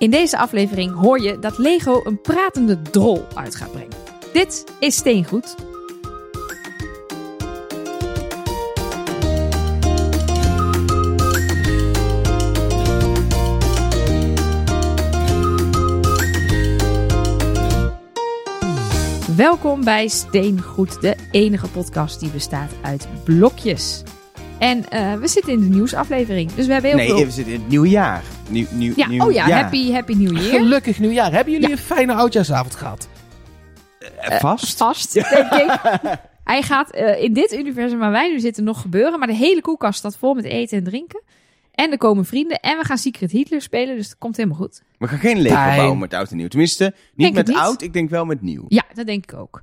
In deze aflevering hoor je dat Lego een pratende drol uit gaat brengen. Dit is Steengoed. Welkom bij Steengoed, de enige podcast die bestaat uit blokjes. En uh, we zitten in de nieuwsaflevering, dus we hebben heel nee, veel... we zitten in het nieuwe jaar. Nieuw, nieuw, Ja, nieuw oh ja, jaar. happy, happy New Year. Gelukkig nieuwjaar. Hebben jullie een fijne oudjaarsavond gehad? Eh, Vast? Vast, denk ik. Hij gaat eh, in dit universum waar wij nu zitten nog gebeuren, maar de hele koelkast staat vol met eten en drinken. En er komen vrienden en we gaan Secret Hitler spelen, dus dat komt helemaal goed. We gaan geen Lego Fijn. bouwen met oud en nieuw. Tenminste, niet Denk met niet. oud, ik denk wel met nieuw. Ja, dat denk ik ook.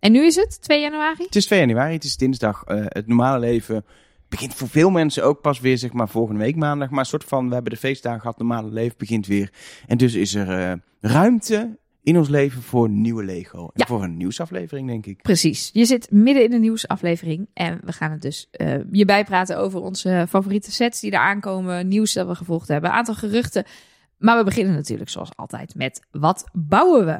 En nu is het 2 januari? Het is 2 januari, het is dinsdag. eh, het normale leven begint voor veel mensen ook pas weer, zeg maar, volgende week maandag. Maar een soort van, we hebben de feestdagen gehad, normale leven begint weer. En dus is er eh, ruimte in ons leven voor nieuwe Lego. En Ja. voor een nieuwsaflevering, denk ik. Precies. Je zit midden in de nieuwsaflevering en we gaan het dus eh, je bijpraten over onze favoriete sets die er aankomen, nieuws dat we gevolgd hebben, aantal geruchten. Maar we beginnen natuurlijk zoals altijd met wat bouwen we?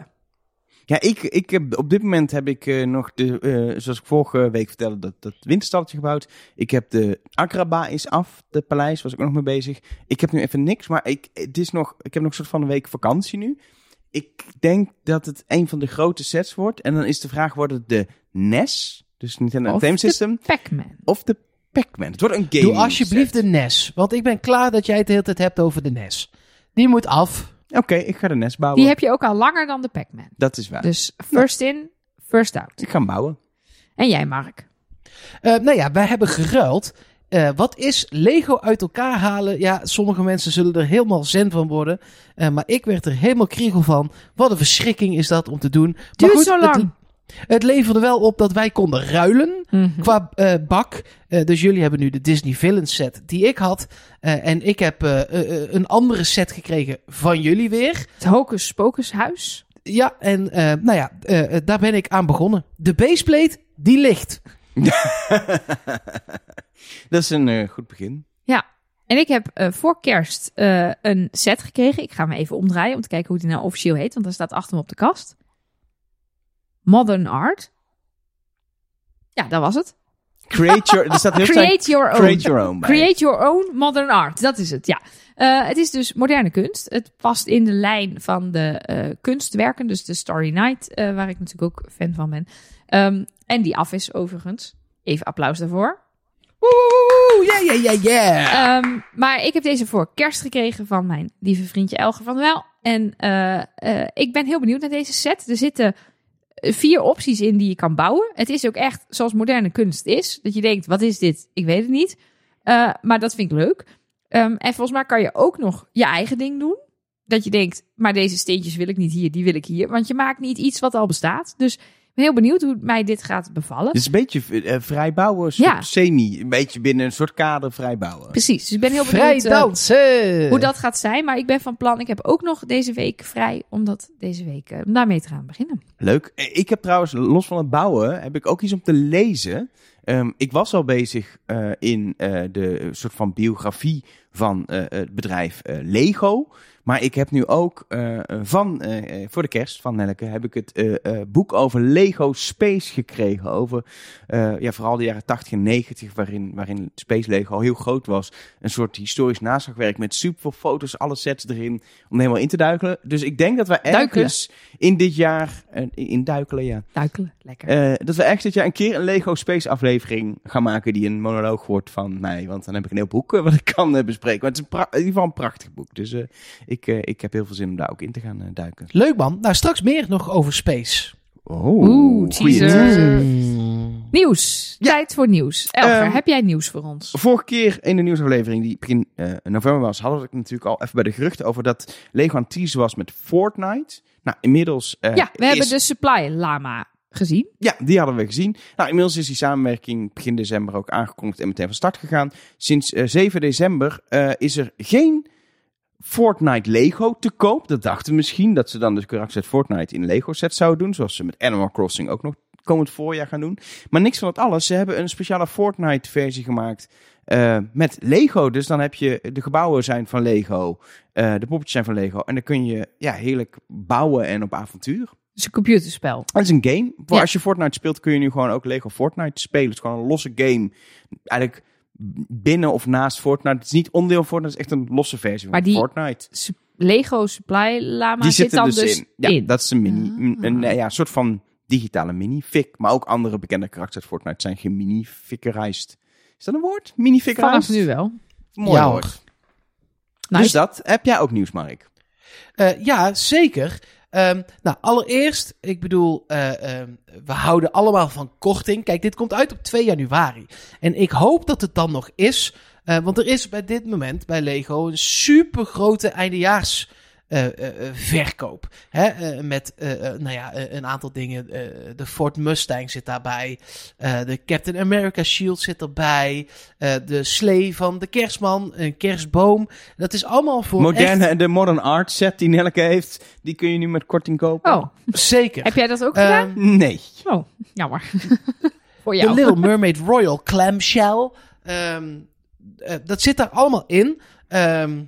Ja, ik, ik heb, op dit moment heb ik eh, nog de, eh, zoals ik vorige week vertelde, dat, dat winterstalletje gebouwd. Ik heb de Agraba is af, de paleis, was ik ook nog mee bezig. Ik heb nu even niks, maar ik, het is nog, ik heb nog een soort van een week vakantie nu. Ik denk dat het een van de grote sets wordt. En dan is de vraag, wordt het de NES, dus Nintendo Of Entertainment de System, Pac-Man. of de Pac-Man? Het wordt een game. Doe alsjeblieft de NES. Want ik ben klaar dat jij het de hele tijd hebt over de NES. Die moet af. Oké, ik ga de NES bouwen. Die heb je ook al langer dan de Pac-Man. Dat is waar. Dus first in, first out. Ik ga hem bouwen. En jij, Mark? Eh, nou ja, wij hebben geruild. Eh, wat is Lego uit elkaar halen? Ja, sommige mensen zullen er helemaal zen van worden. Eh, maar ik werd er helemaal kriegel van. Wat een verschrikking is dat om te doen. Maar Duurt goed, zo lang. Het, leverde wel op dat wij konden ruilen. Mhm. qua eh, bak. Eh, dus jullie hebben nu de Disney Villain set die ik had. Eh, en ik heb een andere set gekregen van jullie weer. Het Hocus Pocus huis. Ja, en eh, nou ja, daar ben ik aan begonnen. De baseplate, die ligt. Dat is een eh, goed begin. En ik heb eh, voor kerst eh, een set gekregen. Ik ga hem even omdraaien om te kijken hoe die nou officieel heet. Want hij staat achter me op de kast. Modern Art. Ja, dat was het. Create your, er staat Create your own. Create your own. bij. Create your own modern art. Dat is het, ja. Eh, het is dus moderne kunst. Het past in de lijn van de eh, kunstwerken. Dus de Starry Night, eh, waar ik natuurlijk ook fan van ben. Ehm, en die af is overigens. Even applaus daarvoor. Woe, ja, ja, ja, ja. Ehm, maar ik heb deze voor kerst gekregen van mijn lieve vriendje Elge van Wel. En ik ben heel benieuwd naar deze set. Er zitten vier opties in die je kan bouwen. Het is ook echt zoals moderne kunst is. Dat je denkt, wat is dit? Ik weet het niet. Eh, maar dat vind ik leuk. Ehm, en volgens mij kan je ook nog je eigen ding doen. Dat je denkt, maar deze steentjes wil ik niet hier, die wil ik hier. Want je maakt niet iets wat al bestaat. Dus ben heel benieuwd hoe mij dit gaat bevallen. Het is een beetje eh, vrij bouwen, een soort Ja. semi. Een beetje binnen een soort kader vrij bouwen. Precies, dus ik ben heel Vrij benieuwd eh, dansen. hoe dat gaat zijn. Maar ik ben van plan, ik heb ook nog deze week vrij om dat deze week eh, daarmee te gaan beginnen. Leuk. Eh, Ik heb trouwens, los van het bouwen, heb ik ook iets om te lezen. Ehm, ik was al bezig eh, in eh, de soort van biografie van eh, het bedrijf eh, Lego. Maar ik heb nu ook eh, van, eh, voor de kerst van Nelleke, heb ik het eh, boek over Lego Space gekregen. Over ja, vooral de jaren 80 en 90, waarin, waarin Space Lego al heel groot was. Een soort historisch naslagwerk met super foto's, alle sets erin, om er helemaal in te duikelen. Dus ik denk dat wij ergens in dit jaar, in duikelen ja, Duikelen, lekker. dat we echt dit jaar een keer een Lego Space aflevering gaan maken die een monoloog wordt van mij. Want dan heb ik een heel boek wat ik kan bespreken. Maar het is in ieder geval een prachtig boek. Dus ik, eh, ik heb heel veel zin om daar ook in te gaan eh, duiken. Leuk man. Nou, straks meer nog over space. Oh, Oeh, teaser. Nieuws. Ja. Tijd voor nieuws. Elger, Ehm, heb jij nieuws voor ons? Vorige keer in de nieuwsaflevering die begin eh, november was, hadden we het natuurlijk al even bij de geruchten over dat Lego aan het teasen was met Fortnite. Nou, inmiddels eh, ja, we is- hebben de Supply Lama gezien. Ja, die hadden we gezien. Nou, inmiddels is die samenwerking begin december ook aangekondigd en meteen van start gegaan. Sinds eh, 7 december eh, is er geen Fortnite Lego te koop. Dat dachten we misschien dat ze dan dus karakter Fortnite in Lego set zouden doen. Zoals ze met Animal Crossing ook nog komend voorjaar gaan doen. Maar niks van het alles. Ze hebben een speciale Fortnite-versie gemaakt eh, met Lego. Dus dan heb je de gebouwen zijn van Lego, eh, de poppetjes zijn van Lego. En dan kun je ja, heerlijk bouwen en op avontuur. Het is een computerspel. Het is een game. Ja. Als je Fortnite speelt, kun je nu gewoon ook Lego Fortnite spelen. Het is gewoon een losse game. Eigenlijk binnen of naast Fortnite. Het is niet onderdeel van Fortnite, het is echt een losse versie van die- Fortnite. Su- Lego Supply Lama Die zit zitten dan dus, dus in. Ja, in. dat is een mini. Ah. Een, een, ja, soort van digitale mini-fik. Maar ook andere bekende karakters uit Fortnite zijn gemini-fikkerized. Is dat een woord? Mini-fikkerized? Vanaf nu wel. Mooi Ja, woord. hoor. Nice. Dus dat. Heb jij ook nieuws, Mark? Eh, ja, zeker. Ehm, nou, allereerst, ik bedoel, eh, ehm, we houden allemaal van korting. Kijk, dit komt uit op 2 januari. En ik hoop dat het dan nog is. eh, want er is bij dit moment bij Lego een super grote eindejaars. Eh, eh, eh, verkoop. Hè? eh, met nou ja, een aantal dingen. eh, de Ford Mustang zit daarbij. eh, de Captain America Shield zit erbij. eh, de slee van de kerstman. Een kerstboom. Dat is allemaal voor Moderne echt- en de Modern Art set die Nelke heeft, die kun je nu met korting kopen. Oh, Zeker. heb jij dat ook Ehm, gedaan? Nee. Oh, jammer. Voor De jou. Little Mermaid Royal Clamshell. Ehm, eh, dat zit daar allemaal in. Ehm,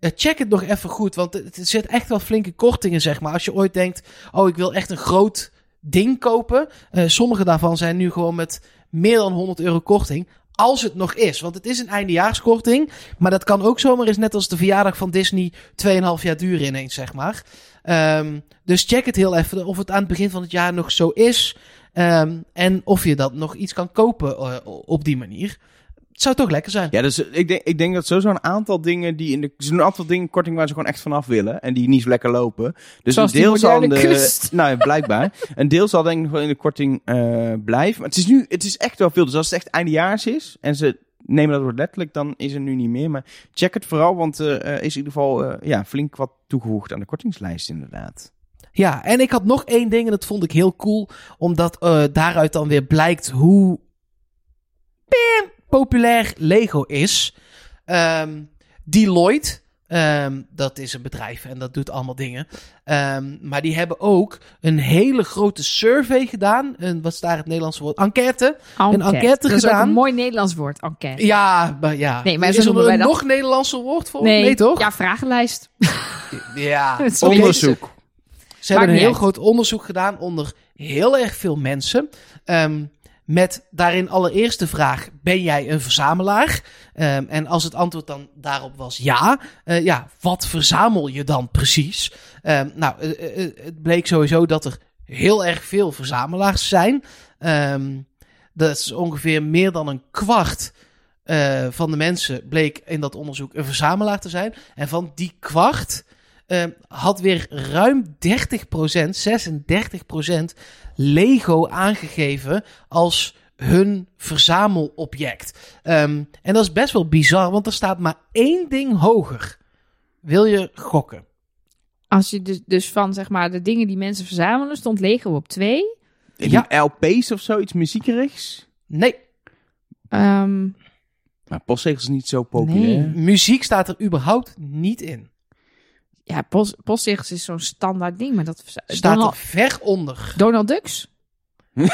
check het nog even goed, want het, het zit echt wel flinke kortingen, zeg maar. Als je ooit denkt, oh, ik wil echt een groot ding kopen. Eh, sommige daarvan zijn nu gewoon met meer dan 100 euro korting. Als het nog is, want het is een eindejaarskorting. Maar dat kan ook zomaar eens net als de verjaardag van Disney 2,5 jaar duren ineens, zeg maar. Ehm, dus check het heel even of het aan het begin van het jaar nog zo is. Ehm, en of je dat nog iets kan kopen eh, op die manier. Het zou toch lekker zijn. Ja, dus ik denk, ik denk dat sowieso een aantal dingen die in de. Zijn een aantal dingen korting waar ze gewoon echt vanaf willen. En die niet zo lekker lopen. Dus Zoals een deel zal de. kust. Nou ja, blijkbaar. een deel zal denk ik nog wel in de korting eh, blijven. Maar het is nu. Het is echt wel veel. Dus als het echt eindejaars is. En ze nemen dat woord letterlijk. Dan is er nu niet meer. Maar check het vooral. Want er eh, is in ieder geval eh, ja, flink wat toegevoegd aan de kortingslijst, inderdaad. Ja, en ik had nog één ding en dat vond ik heel cool. Omdat eh, daaruit dan weer blijkt hoe pim, populair Lego is. Ehm, Deloitte, ehm, dat is een bedrijf en dat doet allemaal dingen. Ehm, maar die hebben ook een hele grote survey gedaan. Een, wat is daar het Nederlandse woord? Enquête. Enquête. enquête Dat is ook gedaan. een mooi Nederlands woord, enquête. Ja, maar ja. Nee, maar is er een dat. nog Nederlandser woord voor? Nee, toch? Ja, vragenlijst. Ja. Onderzoek. Ze hebben een heel uit. groot onderzoek gedaan onder heel erg veel mensen. Ehm, met daarin allereerst de vraag: ben jij een verzamelaar? Ehm, en als het antwoord dan daarop was ja, eh, ja, wat verzamel je dan precies? Ehm, nou, eh, eh, het bleek sowieso dat er heel erg veel verzamelaars zijn. Ehm, dat is ongeveer meer dan een kwart van de mensen bleek in dat onderzoek een verzamelaar te zijn. En van die kwart eh, had weer ruim 30%, 36% Lego aangegeven als hun verzamelobject. Ehm, en dat is best wel bizar, want er staat maar één ding hoger. Wil je gokken? Als je dus, dus van zeg maar de dingen die mensen verzamelen, stond Lego op twee. Ja. Ja. LP's of zoiets muziekerigs. Nee, Ehm, Maar postzegels is niet zo populair. Nee. muziek staat er überhaupt niet in. Ja, post, postzegels is zo'n standaard ding, maar dat Staat Donald, er ver onder. Donald Ducks.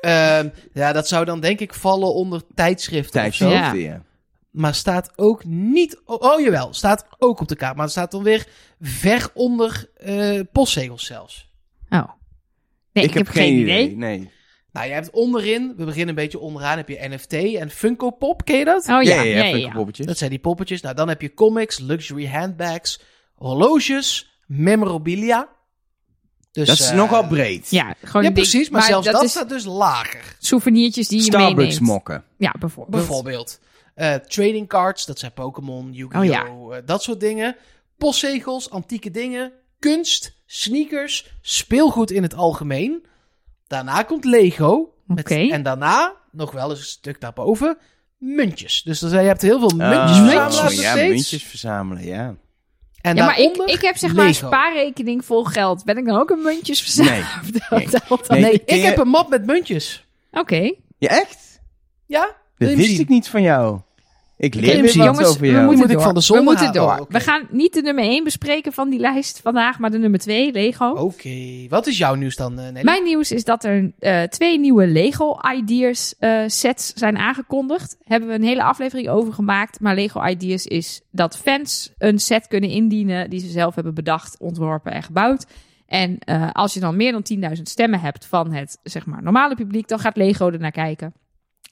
Ehm, ja, dat zou dan denk ik vallen onder tijdschriften of zo. Tijdschriften, Ja. ja. Maar staat ook niet... Oh, oh, jawel, staat ook op de kaart. Maar het staat dan weer ver onder eh, postzegels zelfs. Oh. Nee, ik, heb, geen idee. Nee. Nou, je hebt onderin, we beginnen een beetje onderaan, heb je NFT en Funko Pop, ken je dat? Oh ja, ja, ja. Funko ja. poppetjes. Dat zijn die poppetjes. Nou, dan heb je comics, luxury handbags, horloges, memorabilia. Dus, dat is eh, nogal breed. Ja, gewoon Ja, precies, maar, zelfs dat is staat dus lager. souvenirtjes die je Starbucks meeneemt. mokken. Ja, bijvoorbeeld. Bijvoorbeeld. Eh, trading cards, dat zijn Pokémon, Yu-Gi-Oh! eh, dat soort dingen. Postzegels, antieke dingen, kunst, sneakers, speelgoed in het algemeen. Daarna komt Lego. Met- Oké. En daarna, nog wel eens een stuk daarboven, muntjes. Dus dan, je hebt heel veel muntjes Ah, verzamelaars nog ja, steeds. muntjes verzamelen, ja. En Ja, maar ik, ik heb zeg maar een spaarrekening vol geld. Ben ik dan ook een muntjes verzamelen? Nee. Nee. Nee. Ik je- heb een map met muntjes. Oké. Ja, echt? Ja? Dat je wist ik niet van jou. Ik leer weer wat Jongens, over we moeten ik door. van de we moeten door. Oh. We gaan niet de nummer 1 bespreken van die lijst vandaag, maar de nummer 2, Lego. Oké, wat is jouw nieuws dan, eh, Nelly? Mijn nieuws is dat er eh, twee nieuwe Lego Ideas eh, sets zijn aangekondigd. Hebben we een hele aflevering over gemaakt. Maar Lego Ideas is dat fans een set kunnen indienen die ze zelf hebben bedacht, ontworpen en gebouwd. En eh, als je dan meer dan 10.000 stemmen hebt van het zeg maar, normale publiek, dan gaat Lego er naar kijken.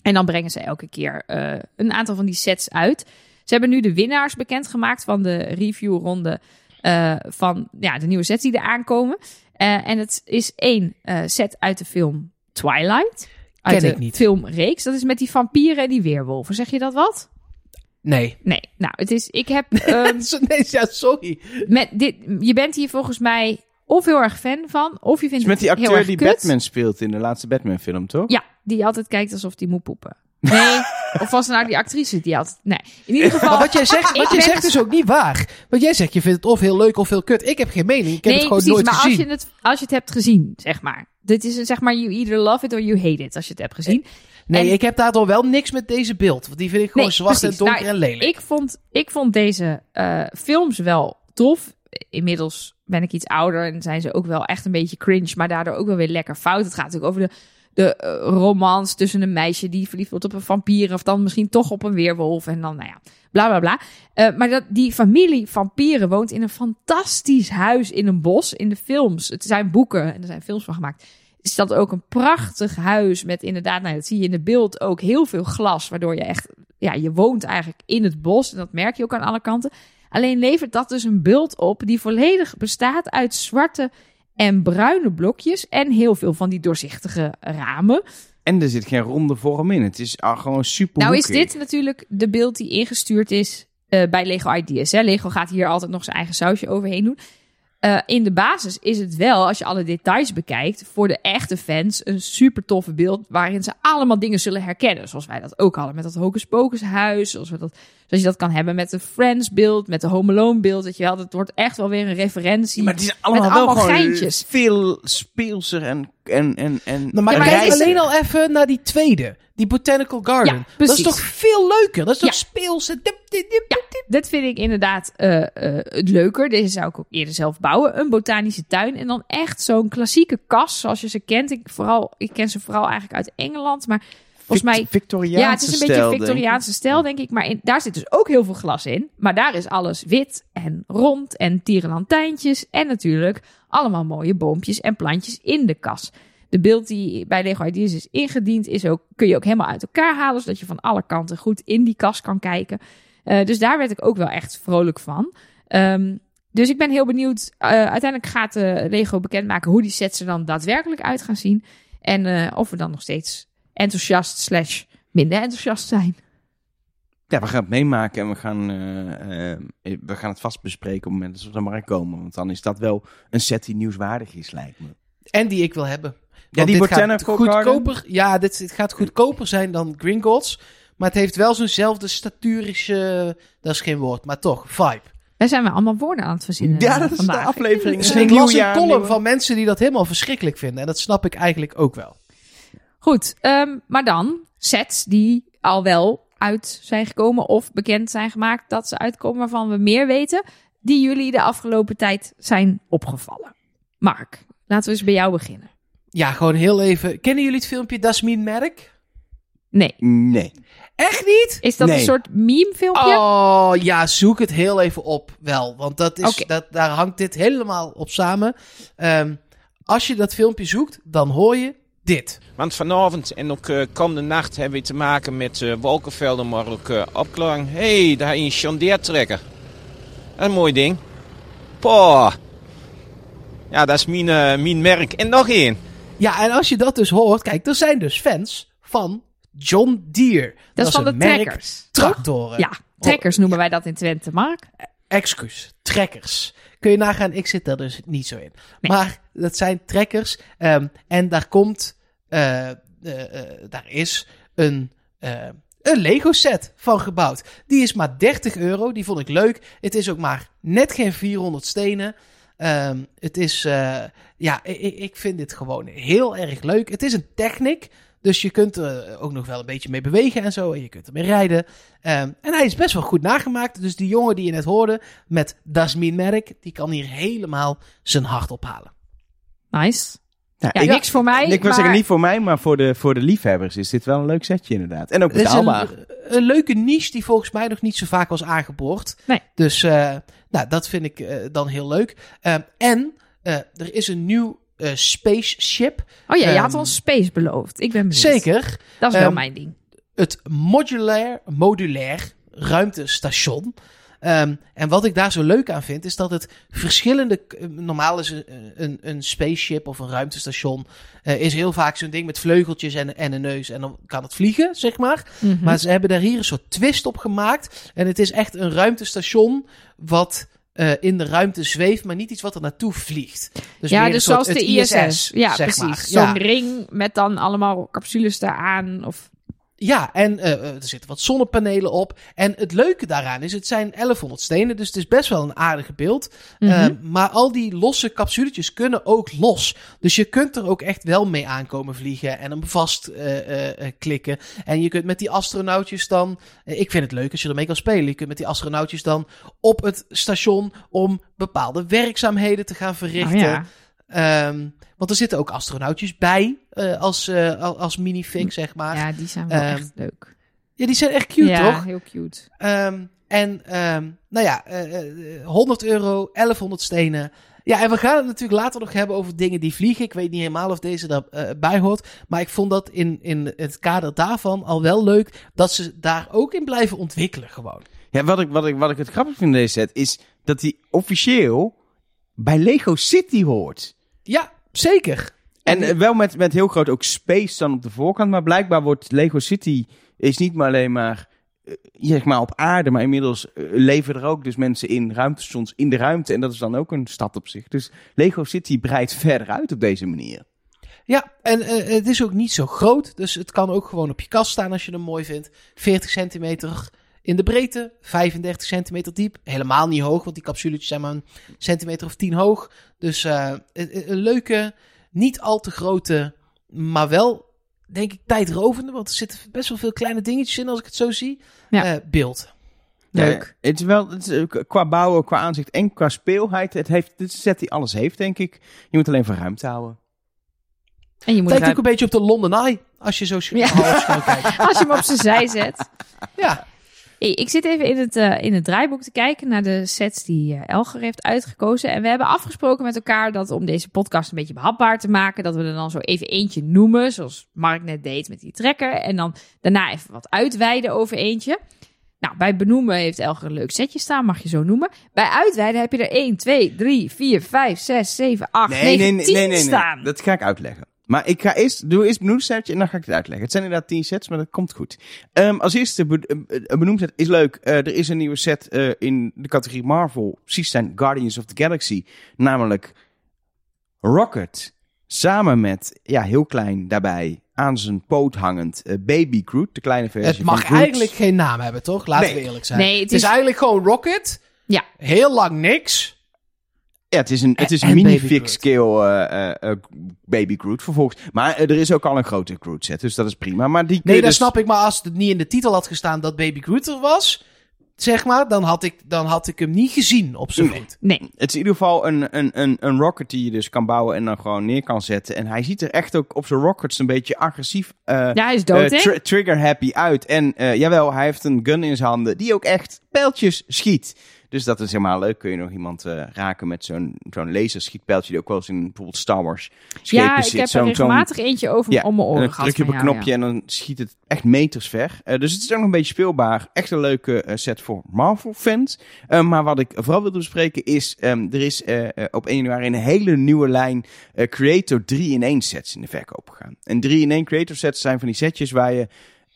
En dan brengen ze elke keer eh, een aantal van die sets uit. Ze hebben nu de winnaars bekendgemaakt van de reviewronde eh van ja, de nieuwe sets die er aankomen. Eh, en het is één eh, set uit de film Twilight. Uit Ken de ik niet. filmreeks. Dat is met die vampieren en die weerwolven. Zeg je dat wat? Nee. Nee. Nou, het is. Ik heb. ehm, nee, ja, sorry. met dit, je bent hier volgens mij of heel erg fan van, of je Het vindt is met die acteur erg die kut. Batman speelt in de laatste Batman-film, toch? Ja, die altijd kijkt alsof die moet poepen. Nee, of was het nou die actrice die altijd... Nee, in ieder geval... Maar wat jij zegt, wat jij ben- zegt is ook niet waar. Want jij zegt, je vindt het of heel leuk of heel kut. Ik heb geen mening. Ik heb nee, het gewoon precies, nooit maar gezien. als je, het, als je het hebt gezien, zeg maar. Dit is een, zeg maar, you either love it or you hate it, als je het hebt gezien. Nee, En- ik heb daardoor wel niks met deze beeld. Want die vind ik gewoon Nee, zwart precies. en donker Nou, en lelijk. Ik vond, ik vond deze eh, films wel tof. Inmiddels ben ik iets ouder en zijn ze ook wel echt een beetje cringe, maar daardoor ook wel weer lekker fout. Het gaat natuurlijk over de, de eh, romance tussen een meisje die verliefd wordt op een vampier of dan misschien toch op een weerwolf en dan, nou ja, bla bla bla. Eh, maar dat, die familie vampieren woont in een fantastisch huis in een bos in de films. Het zijn boeken en er zijn films van gemaakt. Is dat ook een prachtig huis met inderdaad, nou dat zie je in het beeld ook heel veel glas, waardoor je echt ja, je woont eigenlijk in het bos. En dat merk je ook aan alle kanten. Alleen levert dat dus een beeld op die volledig bestaat uit zwarte en bruine blokjes. En heel veel van die doorzichtige ramen. En er zit geen ronde vorm in. Het is ah, gewoon super Nou is dit natuurlijk de beeld die ingestuurd is eh, bij Lego Ideas. Hè? Lego gaat hier altijd nog zijn eigen sausje overheen doen. Eh, in de basis is het wel, als je alle details bekijkt, voor de echte fans een super toffe beeld waarin ze allemaal dingen zullen herkennen. Zoals wij dat ook hadden met dat Hocus Pocus huis. Zoals, we dat, zoals je dat kan hebben met de Friends beeld, met de Home Alone beeld. Dat je wel, het wordt echt wel weer een referentie. Maar het is allemaal Met allemaal geintjes. veel speelser en... en, en, en Nou, maar kijk alleen al even naar die tweede. Die Botanical Garden. Ja, dat is toch veel leuker? Dat is toch Ja. speels? en dip, dip, dip, Ja, dit vind ik inderdaad eh, eh, het leuker. Deze zou ik ook eerder zelf bouwen. Een botanische tuin. En dan echt zo'n klassieke kas zoals je ze kent. Ik, vooral, ik ken ze vooral eigenlijk uit Engeland. Maar volgens mij... Victoriaanse Ja, het is een beetje denk. Victoriaanse stijl, denk ik. Maar in, daar zit dus ook heel veel glas in. Maar daar is alles wit en rond en tierenlantijntjes. En natuurlijk allemaal mooie boompjes en plantjes in de kas. De beeld die bij Lego Ideas is ingediend, is ook, kun je ook helemaal uit elkaar halen. Zodat je van alle kanten goed in die kas kan kijken. Eh, dus daar werd ik ook wel echt vrolijk van. Ehm, dus ik ben heel benieuwd. Eh, uiteindelijk gaat eh, Lego bekendmaken hoe die sets er dan daadwerkelijk uit gaan zien. En of we dan nog steeds enthousiast slash minder enthousiast zijn. Ja, we gaan het meemaken en we gaan, eh, eh, we gaan het vast bespreken op het moment dat ze op de markt komen. Want dan is dat wel een set die nieuwswaardig is, lijkt me. En die ik wil hebben. Ja, die Botanical goedkoper. Ja, dit, dit gaat goedkoper zijn dan Gringotts. Maar het heeft wel zo'nzelfde staturische... Dat is geen woord, maar toch, vibe. Daar zijn we allemaal woorden aan het verzinnen. Ja, dat is vandaag. de aflevering. Dus Het is ik een las een column van mensen die dat helemaal verschrikkelijk vinden. En dat snap ik eigenlijk ook wel. Goed, ehm, maar dan sets die al wel uit zijn gekomen of bekend zijn gemaakt dat ze uitkomen waarvan we meer weten, die jullie de afgelopen tijd zijn opgevallen. Mark, laten we eens bij jou beginnen. Ja, gewoon heel even. Kennen jullie het filmpje Dasmin Merk? Nee, Nee. Echt niet? is dat Nee. een soort meme filmpje? Oh ja, zoek het heel even op. Wel, want dat is, dat, daar hangt dit helemaal op samen. Ehm, als je dat filmpje zoekt, dan hoor je dit. Want vanavond en ook eh, komende nacht hebben we te maken met eh, wolkenvelden, maar ook eh opklaring. Hé, hey, daar je een Chandeertrekker. Een mooi ding. Poh. Ja, dat is mijn, mijn merk. En nog één. Ja, en als je dat dus hoort, kijk, er zijn dus fans van John Deere. dat is van de trekkers. Tractoren. Ja, trekkers noemen wij dat in Twente, Mark. Excuus, trekkers. Kun je nagaan, ik zit daar dus niet zo in. Nee. Maar dat zijn trekkers. ehm, en daar komt, eh, eh, eh, daar is een, een Lego set van gebouwd. Die is maar 30 euro, die vond ik leuk. Het is ook maar net geen 400 stenen. Ehm, het is, ja, ik, ik vind dit gewoon heel erg leuk. Het is een Technic, Dus je kunt er ook nog wel een beetje mee bewegen en zo. En je kunt ermee rijden. Ehm, en hij is best wel goed nagemaakt. Dus die jongen die je net hoorde met Dasmin Merk, die kan hier helemaal zijn hart ophalen. Nice. Ja, ik, niks voor mij. ik wil maar... zeggen, niet voor mij, maar voor de, voor de liefhebbers is dit wel een leuk setje inderdaad. En ook Het is betaalbaar. een, een leuke niche die volgens mij nog niet zo vaak was aangeboord. Nee. Dus eh, nou, dat vind ik eh, dan heel leuk. Ehm, en eh, er is een nieuw eh, spaceship. Oh ja, je had Ehm, ons space beloofd. Ik ben benieuwd. Zeker. Dat is wel Ehm, mijn ding. het modulair, modulair ruimtestation. Ehm, en wat ik daar zo leuk aan vind, is dat het verschillende. eh, Normaal is een, een, een spaceship of een ruimtestation. eh, is heel vaak zo'n ding met vleugeltjes en, en een neus. En dan kan het vliegen, zeg maar. Mhm. Maar ze hebben daar hier een soort twist op gemaakt. En het is echt een ruimtestation wat eh, in de ruimte zweeft, maar niet iets wat er naartoe vliegt. Dus ja, meer dus soort zoals de ISS. Ja, zeg precies. Zo'n Ja. ring met dan allemaal capsules daaraan. Of... Ja, en eh, eh, er zitten wat zonnepanelen op. En het leuke daaraan is, het zijn 1100 stenen, dus het is best wel een aardige beeld. Mhm. Eh, maar al die losse capsuletjes kunnen ook los. Dus je kunt er ook echt wel mee aankomen vliegen en hem vast eh, klikken. En je kunt met die astronautjes dan... ik vind het leuk als je ermee kan spelen. Je kunt met die astronautjes dan op het station om bepaalde werkzaamheden te gaan verrichten. Oh ja. Ehm, want er zitten ook astronautjes bij eh, als, eh, al- als minifig, zeg maar. Ja. ja, die zijn wel Ehm, echt leuk. die zijn echt cute, ja, toch? heel cute. Ehm, en ehm, nou ja, eh, eh, 100 euro, 1100 stenen. Ja, en we gaan het natuurlijk later nog hebben over dingen die vliegen. Ik weet niet helemaal of deze daarbij bij hoort. Maar ik vond dat in, in het kader daarvan al wel leuk dat ze daar ook in blijven ontwikkelen gewoon. Ja, wat ik, wat, ik, wat ik het grappig vind in deze set is dat hij officieel bij Lego City hoort. Ja, zeker. En eh, wel met, met heel groot ook space dan op de voorkant. Maar blijkbaar wordt Lego City is niet maar alleen maar, eh, zeg maar op aarde. Maar inmiddels eh, leven er ook dus mensen in ruimtestations in de ruimte. En dat is dan ook een stad op zich. Dus Lego City breidt verder uit op deze manier. Ja, en het is ook niet zo groot. Dus het kan ook gewoon op je kast staan als je hem mooi vindt. 40 centimeter in de breedte, 35 centimeter diep. Helemaal niet hoog, want die capsuletjes zijn maar een centimeter of 10 hoog. Dus eh, een, een leuke, niet al te grote, maar wel, denk ik, tijdrovende. Want er zitten best wel veel kleine dingetjes in als ik het zo zie. Ja. Eh, beeld. Leuk. Ja, het is wel het is, eh, qua bouwen, qua aanzicht en qua speelheid. Het heeft, dit een set die alles heeft, denk ik. Je moet alleen van ruimte houden. En je moet Lijkt ook een beetje op de London Eye, als je zo Ja. kijkt. Als je hem op zijn zij zet. Ja, Hey, ik zit even in het, eh, in het draaiboek te kijken naar de sets die eh, Elger heeft uitgekozen. En we hebben afgesproken met elkaar dat om deze podcast een beetje behapbaar te maken, dat we er dan zo even eentje noemen, zoals Mark net deed met die trekker. En dan daarna even wat uitweiden over eentje. Nou, bij benoemen heeft Elger een leuk setje staan, mag je zo noemen. Bij uitweiden heb je er 1, 2, 3, 4, 5, 6, 7, 8, 9, 10 staan. Dat ga ik uitleggen. Maar ik ga eerst, doe eerst een benoemsetje en dan ga ik het uitleggen. Het zijn inderdaad tien sets, maar dat komt goed. Ehm, als eerste, be- eh, een benoemset is leuk. Eh, er is een nieuwe set eh, in de categorie Marvel. Precies zijn Guardians of the Galaxy. Namelijk Rocket. Samen met, ja, heel klein daarbij, aan zijn poot hangend, eh, Baby Groot. De kleine versie het mag van eigenlijk geen naam hebben, toch? Laten Nee. we eerlijk zijn. Nee, het het is is- eigenlijk gewoon Rocket. Ja. Heel lang niks. Ja, het is een, het is En een Baby mini-fix Groot. scale eh, eh, eh, Baby Groot vervolgens. Maar er is ook al een grote Groot set, dus dat is prima. Maar die Nee, dat dus- snap ik. Maar als het niet in de titel had gestaan dat Baby Groot er was, zeg maar, dan had ik, dan had ik hem niet gezien op zijn Nee. voet. Nee, Het is in ieder geval een, een, een, een rocket die je dus kan bouwen en dan gewoon neer kan zetten. En hij ziet er echt ook op zijn rockets een beetje agressief, ja, hij is dood, trigger happy uit. En jawel, hij heeft een gun in zijn handen die ook echt pijltjes schiet. Dus dat is helemaal leuk. Kun je nog iemand eh, raken met zo'n zo'n laserschietpijltje die ook wel eens in bijvoorbeeld Star Wars schepen Ja, ik zit. heb er Zo'n- zo'n- regelmatig eentje over Ja, om mijn en oren dan gehad. druk je op een jou, knopje en dan schiet het echt meters ver. Eh, dus het is ook nog een beetje speelbaar. Echt een leuke eh, set voor Marvel-fans. Maar wat ik vooral wilde bespreken is... ehm, er is op 1 januari een hele nieuwe lijn Creator 3-in-1 sets in de verkoop gegaan. En 3-in-1 Creator sets zijn van die setjes waar je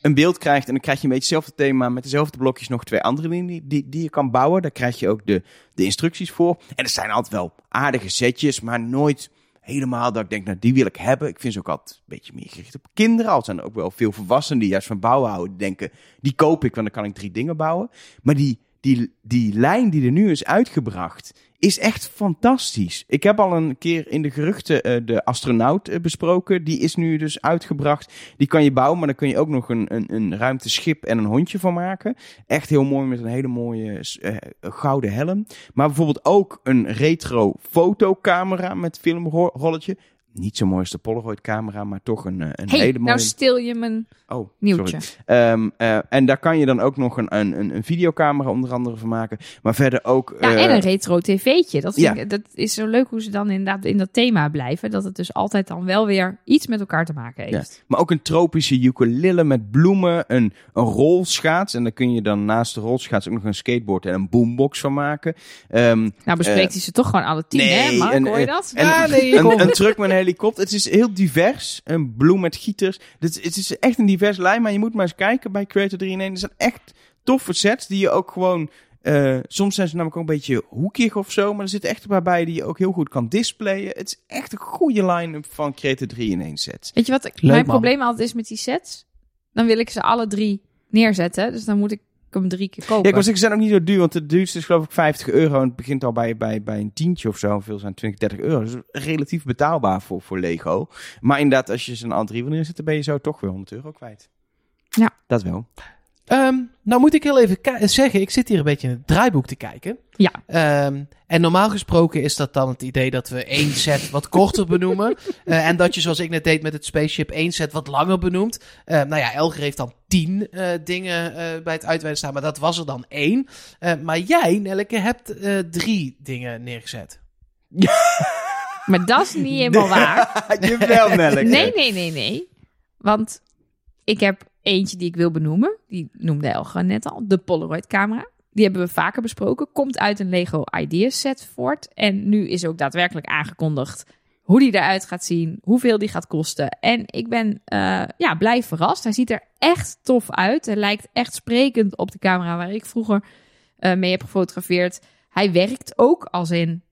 een beeld krijgt... en dan krijg je een beetje hetzelfde thema met dezelfde blokjes nog twee andere dingen die, die, je kan bouwen. Daar krijg je ook de, de instructies voor. En er zijn altijd wel aardige setjes, maar nooit helemaal dat ik denk, nou die wil ik hebben. Ik vind ze ook altijd een beetje meer gericht op kinderen. Al zijn er ook wel veel volwassenen die juist van bouwen houden. Die denken, die koop ik, want dan kan ik drie dingen bouwen. Maar die, die, die lijn die er nu is uitgebracht, is echt fantastisch. Ik heb al een keer in de geruchten eh, de astronaut eh, besproken. Die is nu dus uitgebracht. Die kan je bouwen, maar dan kun je ook nog een, een, een ruimteschip en een hondje van maken. Echt heel mooi met een hele mooie eh, gouden helm. Maar bijvoorbeeld ook een retro fotocamera met filmrolletje. Niet zo mooi als de Polaroid camera, maar toch een, eh, een hey, hele mooie... nou stil je mijn Oh, nieuwtje. sorry. Ehm, eh, en daar kan je dan ook nog een, een, een, een videocamera onder andere van maken. Maar verder ook... Ja, eh, en een retro tv'tje. Dat, ja. ik- dat is zo leuk hoe ze dan inderdaad in dat thema blijven. Dat het dus altijd dan wel weer iets met elkaar te maken heeft. Maar ook een tropische ukulele met bloemen, een, een rolschaats. En dan kun je dan naast de rolschaats ook nog een skateboard en een boombox van maken. Ehm, Nou bespreekt hij ze toch gewoon alle tien, nee, hè Mark? en, hoor je dat? en Ja, nee, een, een het. Helikopter. Het is heel divers. Een bloem met gieters. Het, het is echt een divers lijn. Maar je moet maar eens kijken bij Creator 3 in 1. Er zijn echt toffe sets die je ook gewoon... eh, soms zijn ze namelijk ook een beetje hoekig of zo. Maar er zitten echt een paar bij die je ook heel goed kan displayen. Het is echt een goede line-up van Creator 3 in 1 sets. Weet je wat Leuk, mijn man. probleem altijd is met die sets? Dan wil ik ze alle drie neerzetten. Dus dan moet ik hem drie keer kopen. Ja, ik was ze zijn ook niet zo duur, want het duurste is geloof ik 50 euro en het begint al bij, bij, bij een tientje of zo. Veel zijn 20, 30 euro. Dus relatief betaalbaar voor, voor Lego. Maar inderdaad, als je ze een al drie wil neerzetten, ben je zo toch weer 100 euro kwijt. Ja. Dat wel. Ehm, nou moet ik heel even zeggen, ik zit hier een beetje in het draaiboek te kijken. Ja. Ehm, en normaal gesproken is dat dan het idee dat we één set wat korter benoemen. Eh, en dat je, zoals ik net deed met het spaceship, één set wat langer benoemt. Eh, nou ja, Elger heeft dan tien eh, dingen eh, bij het uitweiden staan, maar dat was er dan één. Eh, maar jij, Nelleke, hebt eh, drie dingen neergezet. Maar dat is niet helemaal waar. Jawel, Nelleke. Nee, nee, nee, nee. Want ik heb eentje die ik wil benoemen. Die noemde Elga net al. De Polaroid camera. Die hebben we vaker besproken. Komt uit een Lego Ideas set voort. En nu is ook daadwerkelijk aangekondigd hoe die eruit gaat zien. Hoeveel die gaat kosten. En ik ben eh, ja, blij verrast. Hij ziet er echt tof uit. Hij lijkt echt sprekend op de camera waar ik vroeger eh, mee heb gefotografeerd. Hij werkt ook als in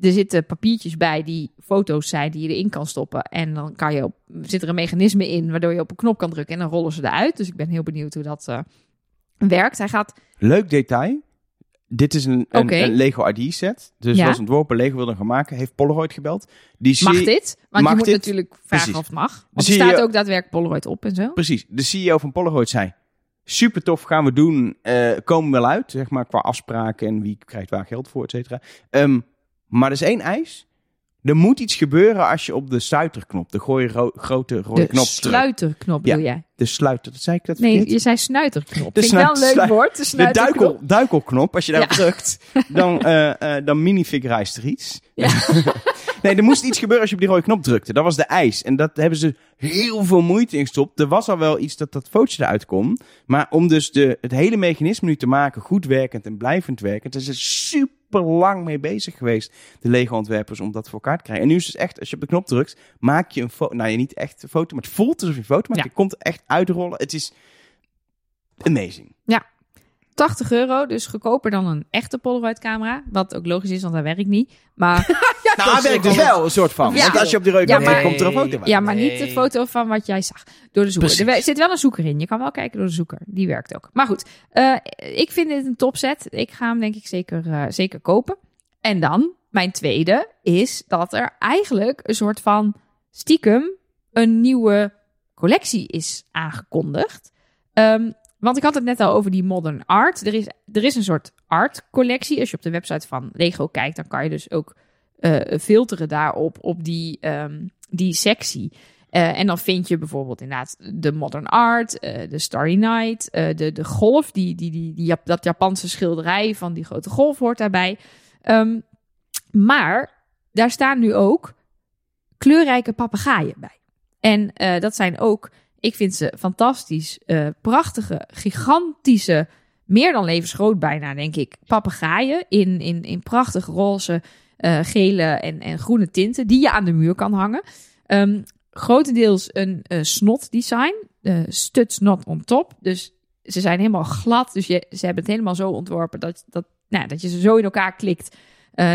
er zitten papiertjes bij die foto's zijn die je erin kan stoppen. En dan kan je op, zit er een mechanisme in waardoor je op een knop kan drukken en dan rollen ze eruit. Dus ik ben heel benieuwd hoe dat eh, werkt. Hij gaat. Leuk detail. Dit is een, een, een Lego ID set. Dus Ja. was ontworpen, Lego wilde gaan maken. Heeft Polaroid gebeld. Die Mag C- dit? Want mag je moet dit? natuurlijk vragen Precies. of het mag. Want er staat CEO ook daadwerkelijk Polaroid op en zo. Precies. De CEO van Polaroid zei... Super tof, gaan we doen. Eh, komen wel uit, zeg maar, qua afspraken en wie krijgt waar geld voor, et cetera. Ehm, maar er is één eis. Er moet iets gebeuren als je op de sluiterknop, de gooi ro- grote rode De knop drukt. sluiterknop Ja. wil jij. De sluiter, dat zei ik dat Nee, verkeerd? je zei snuiterknop. De Vind ik wel een leuk woord. De De duikel, duikelknop, als je daarop Ja. drukt, dan, eh, dan minifigurize er iets. Ja. nee, er moest iets gebeuren als je op die rode knop drukte. Dat was de eis. En dat hebben ze heel veel moeite in gestopt. Er was al wel iets dat dat fotootje eruit kon. Maar om dus de, het hele mechanisme nu te maken, goed werkend en blijvend werkend, daar zijn ze super lang mee bezig geweest, de Lego-ontwerpers, om dat voor elkaar te krijgen. En nu is het dus echt, als je op de knop drukt, maak je een foto. Nou, je niet echt een foto, maar het voelt alsof je een foto maakt. Ja. Je komt echt uitrollen. Het is amazing. 80 euro, dus goedkoper dan een echte Polaroid camera. Wat ook logisch is, want hij werkt niet. Maar Nou, hij werkt dus wel een soort van. Ja. Want als je op de rode Ja, maar- komt er een foto bij. Ja, maar Nee. niet de foto van wat jij zag door de zoeker. Er Precies. zit wel een zoeker in. Je kan wel kijken door de zoeker. Die werkt ook. Maar goed, eh, ik vind dit een topset. Ik ga hem denk ik zeker, eh, zeker kopen. En dan, mijn tweede, is dat er eigenlijk een soort van stiekem een nieuwe collectie is aangekondigd. Ehm, want ik had het net al over die modern art. Er is, er is een soort art collectie. Als je op de website van Lego kijkt, dan kan je dus ook eh, filteren daarop, op die, ehm, die sectie. Eh, en dan vind je bijvoorbeeld inderdaad de modern art, eh, de Starry Night, de, de golf, die, die, die, die, dat Japanse schilderij van die grote golf hoort daarbij. Ehm, maar daar staan nu ook kleurrijke papegaaien bij. En dat zijn ook, ik vind ze fantastisch, eh, prachtige, gigantische, meer dan levensgroot bijna, denk ik, papegaaien in, in, in prachtig roze, eh, gele en, en groene tinten, die je aan de muur kan hangen. Ehm, grotendeels een eh, snot design, studs not on top. Dus ze zijn helemaal glad, dus je, ze hebben het helemaal zo ontworpen dat, dat, nou, dat je ze zo in elkaar klikt.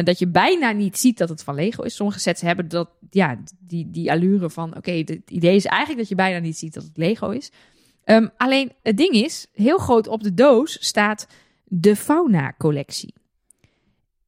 dat je bijna niet ziet dat het van Lego is. Sommige sets hebben dat, ja, die, die allure van... oké, het idee is eigenlijk dat je bijna niet ziet dat het Lego is. Ehm, alleen het ding is, heel groot op de doos staat de Fauna-collectie.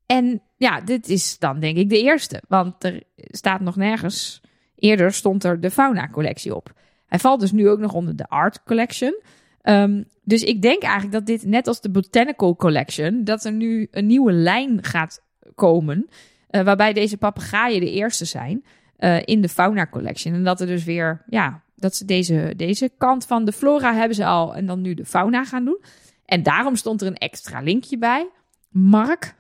en ja, dit is dan denk ik de eerste. Want er staat nog nergens. Eerder stond er de Fauna-collectie op. Hij valt dus nu ook nog onder de Art Collection. Ehm, dus ik denk eigenlijk dat dit, net als de Botanical Collection, dat er nu een nieuwe lijn gaat komen. Eh, waarbij deze papegaaien de eerste zijn eh, in de Fauna Collection. En dat er dus weer, ja, dat ze deze, deze kant van de flora hebben ze al. En dan nu de fauna gaan doen. En daarom stond er een extra linkje bij. Mark.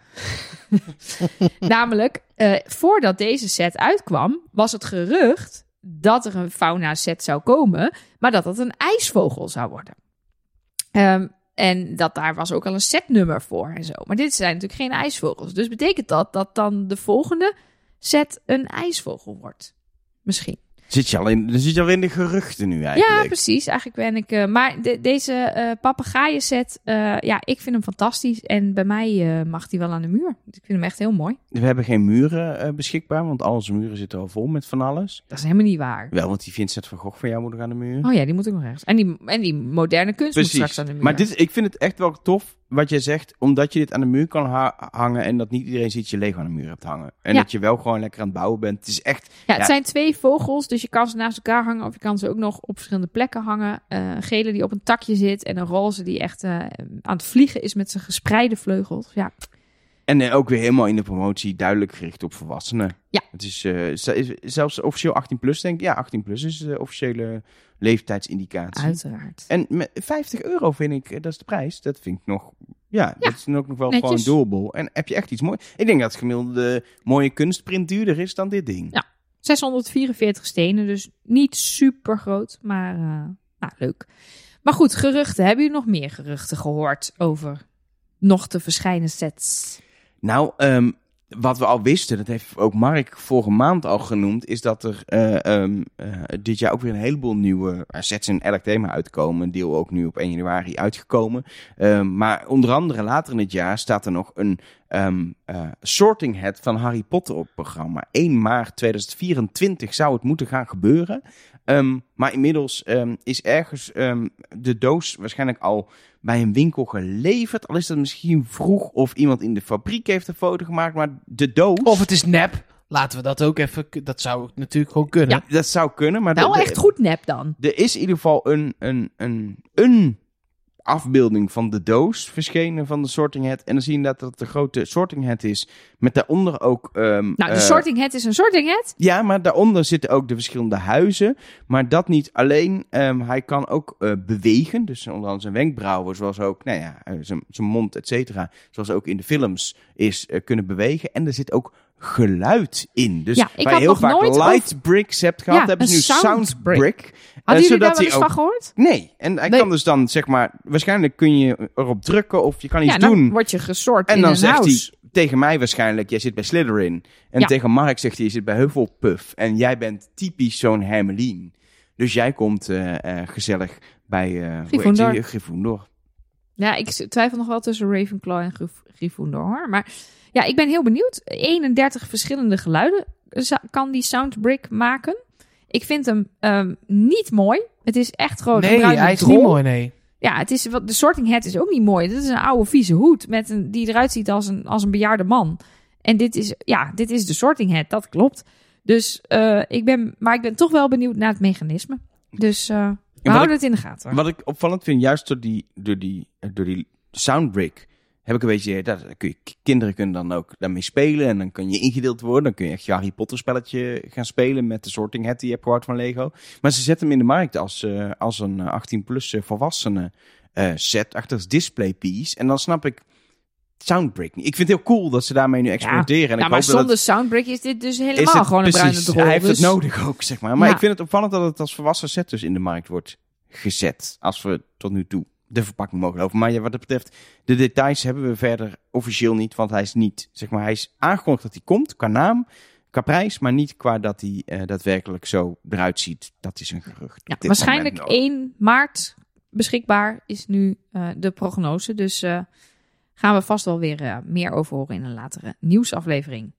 Namelijk, eh, voordat deze set uitkwam, was het gerucht dat er een fauna set zou komen, maar dat het een ijsvogel zou worden. Ehm, en dat daar was ook al een setnummer voor en zo. Maar dit zijn natuurlijk geen ijsvogels. Dus betekent dat dat dan de volgende set een ijsvogel wordt? Misschien. Zit je al in, dan zit je al in de geruchten nu eigenlijk. Ja, precies. Eigenlijk ben ik. eh, maar de- deze eh papegaaien set, eh, ja, ik vind hem fantastisch. En bij mij mag die wel aan de muur. Ik vind hem echt heel mooi. We hebben geen muren beschikbaar, want al onze muren zitten al vol met van alles. Dat is helemaal niet waar. Wel, want die Vincent van Gogh van jou moet nog aan de muur. Oh ja, die moet ook nog ergens. En die, en die moderne kunst moet straks aan de muur. Maar dit, ik vind het echt wel tof wat jij zegt, omdat je dit aan de muur kan ha- hangen en dat niet iedereen ziet je Lego aan de muur hebt hangen. En Ja. dat je wel gewoon lekker aan het bouwen bent. Het is echt, ja, het ja. zijn twee vogels, dus je kan ze naast elkaar hangen. Of je kan ze ook nog op verschillende plekken hangen. Eh, een gele die op een takje zit. En een roze die echt eh, aan het vliegen is met zijn gespreide vleugels. Ja, en eh, ook weer helemaal in de promotie duidelijk gericht op volwassenen. Ja. Het is, eh, zelfs officieel 18 plus, denk ik. Ja, 18 plus is de officiële leeftijdsindicatie. uiteraard. En met 50 euro vind ik, eh, dat is de prijs. Dat vind ik nog, ja, dat is ook nog wel netjes. gewoon doable. En heb je echt iets moois. Ik denk dat het gemiddelde mooie kunstprint duurder is dan dit ding. Ja. 644 stenen, dus niet super groot, maar eh, nou, leuk. Maar goed, geruchten. Hebben jullie nog meer geruchten gehoord over nog te verschijnen sets? Nou, ehm, wat we al wisten, dat heeft ook Mark vorige maand al genoemd, is dat er eh, ehm, eh, dit jaar ook weer een heleboel nieuwe eh, sets in elk thema uitkomen. Een deel ook nu op 1 januari uitgekomen. Ehm, maar onder andere later in het jaar staat er nog een sorting hat van Harry Potter op programma. 1 maart 2024 zou het moeten gaan gebeuren. Ehm, maar inmiddels ehm, is ergens ehm, de doos waarschijnlijk al bij een winkel geleverd. Al is dat misschien vroeg of iemand in de fabriek heeft een foto gemaakt. Maar de doos, Of het is nep. Laten we dat ook even... Dat zou natuurlijk gewoon kunnen. dat zou kunnen. Maar de- de- echt goed nep dan. er is in ieder geval een, een, een, een afbeelding van de doos verschenen van de sorting hat. En dan zie je dat het de grote sorting hat is. Met daaronder ook... ehm, Nou, de eh, sorting hat is een sorting hat. Ja, maar daaronder zitten ook de verschillende huizen. Maar dat niet alleen. Ehm, hij kan ook eh, bewegen. Dus onder andere zijn wenkbrauwen, zoals ook nou ja, eh, zijn, zijn mond, et cetera. Zoals ook in de films is kunnen bewegen. En er zit ook geluid in. Dus Ja, waar je heel vaak light bricks hebt gehad, Ja, hebben ze nu sound brick. brick. Hadden Eh, jullie daar wel eens hij van ook- gehoord? Nee, en hij Nee. kan dus dan zeg maar, waarschijnlijk kun je erop drukken of je kan iets Ja, dan doen. word je gesort En dan zegt house. hij tegen mij waarschijnlijk, jij zit bij Slytherin. En Ja. tegen Mark zegt hij, je zit bij Hufflepuff. En jij bent typisch zo'n Hermelien. Dus jij komt eh, eh, gezellig bij heet Gryffindor. Ja, ik twijfel nog wel tussen Ravenclaw en Gryff- Gryffindor. hoor. Maar ja, ik ben heel benieuwd. 31 verschillende geluiden za- kan die soundbrick maken. Ik vind hem ehm, niet mooi. Het is echt gewoon een Nee, hij is niet mooi, nee. Ja, het is, wat- de sorting hat is ook niet mooi. Dit is een oude vieze hoed met een, die eruit ziet als een, als een bejaarde man. En dit is, ja, dit is de sorting hat, dat klopt. Dus eh, ik ben, maar ik ben toch wel benieuwd naar het mechanisme. Dus eh, we houden ik- het in de gaten. Wat ik opvallend vind, juist door die, door die, eh, door die soundbrick, heb ik een beetje, dat kun je, kinderen kunnen dan ook daarmee spelen en dan kun je ingedeeld worden. Dan kun je echt je Harry Potter spelletje gaan spelen met de sorting hat die je hebt gehoord van Lego. Maar ze zetten hem in de markt als, eh, als een 18-plus volwassene eh, set, achter display piece. En dan snap ik soundbrick niet. Ik vind het heel cool dat ze daarmee nu experimenteren. en ja, ik maar hoop dat zonder soundbrick is dit dus helemaal het gewoon een bruine drol. Hij heeft dus- het nodig ook, zeg maar. Maar Ja. ik vind het opvallend dat het als volwassen set dus in de markt wordt gezet. Als we tot nu toe de verpakking mogen lopen. Maar ja, wat dat betreft, de details hebben we verder officieel niet. Want hij is niet, zeg maar, hij is aangekondigd dat hij komt qua naam, qua prijs. Maar niet qua dat hij eh, daadwerkelijk zo eruit ziet. Dat is een gerucht. Ja, waarschijnlijk moment nog. 1 maart beschikbaar is nu eh, de prognose. Dus eh, gaan we vast wel weer eh, meer over horen in een latere nieuwsaflevering.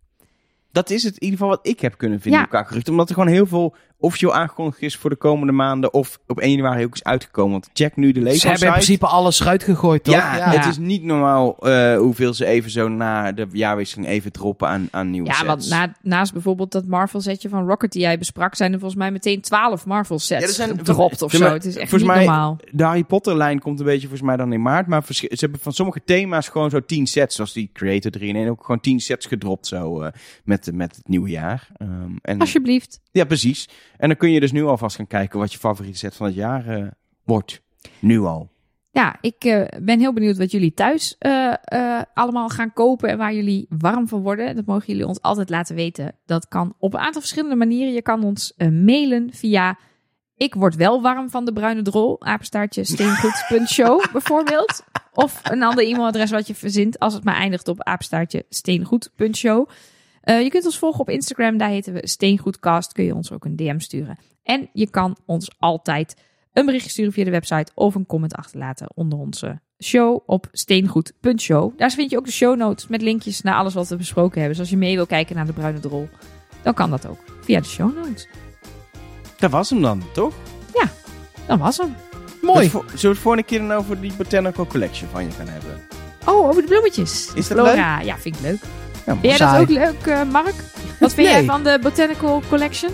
Dat is het in ieder geval wat ik heb kunnen vinden Ja. qua geruchten. Omdat er gewoon heel veel officieel aangekondigd is voor de komende maanden. Of op 1 januari ook is uitgekomen. Want check nu de Lego Ze hebben in principe alles eruit gegooid, toch? Ja, het is niet normaal eh, hoeveel ze even zo na de jaarwisseling even droppen aan, aan nieuwe Ja, sets. want na, naast bijvoorbeeld dat Marvel setje van Rocket die jij besprak, zijn er volgens mij meteen 12 Marvel sets Ja, er zijn- gedropt of Ja, zo. maar Het is echt volgens niet mij- normaal. De Harry Potter lijn komt een beetje volgens mij dan in maart. Maar ze hebben van sommige thema's gewoon zo 10 sets. Zoals die Creator 3 in 1 ook gewoon 10 sets gedropt zo eh, met, met het nieuwe jaar. Ehm, en, Alsjeblieft. ja, precies. En dan kun je dus nu alvast gaan kijken wat je favoriete set van het jaar eh, wordt. Nu al. Ja, ik eh, ben heel benieuwd wat jullie thuis eh, allemaal gaan kopen en waar jullie warm van worden. Dat mogen jullie ons altijd laten weten. Dat kan op een aantal verschillende manieren. Je kan ons mailen via ik word wel warm van de bruine drol, apenstaartje steengoed.show bijvoorbeeld. Of een ander e-mailadres wat je verzint als het maar eindigt op apenstaartje steengoed.show. Eh, je kunt ons volgen op Instagram, daar heten we Steengoedcast. Kun je ons ook een DM sturen. En je kan ons altijd een berichtje sturen via de website of een comment achterlaten onder onze show op steengoed.show. Daar vind je ook de show notes met linkjes naar alles wat we besproken hebben. Dus als je mee wil kijken naar de bruine drol, dan kan dat ook via de show notes. Dat was hem dan, toch? Dan was hem. Mooi. Voor- zullen we het volgende keer dan over die Botanical Collection van je gaan hebben? Oh, over de bloemetjes. Is dat Flora. Ja, vind ik leuk. Ja, Vind jij dat ook leuk, eh, Mark? Wat vind jij van de Botanical Collection?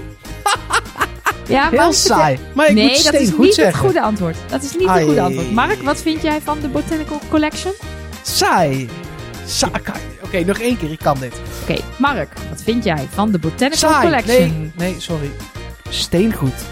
ja, Heel saai. Maar ik nee, moet dat is goed niet het goede antwoord. Dat is niet het Ai. goede antwoord. Mark, wat vind jij van de Botanical Collection? Saai. Saai. Oké, nog één keer. Ik kan dit. Oké, Mark, wat vind jij van de Botanical Saai. Collection? Nee, nee, sorry. Steengoed.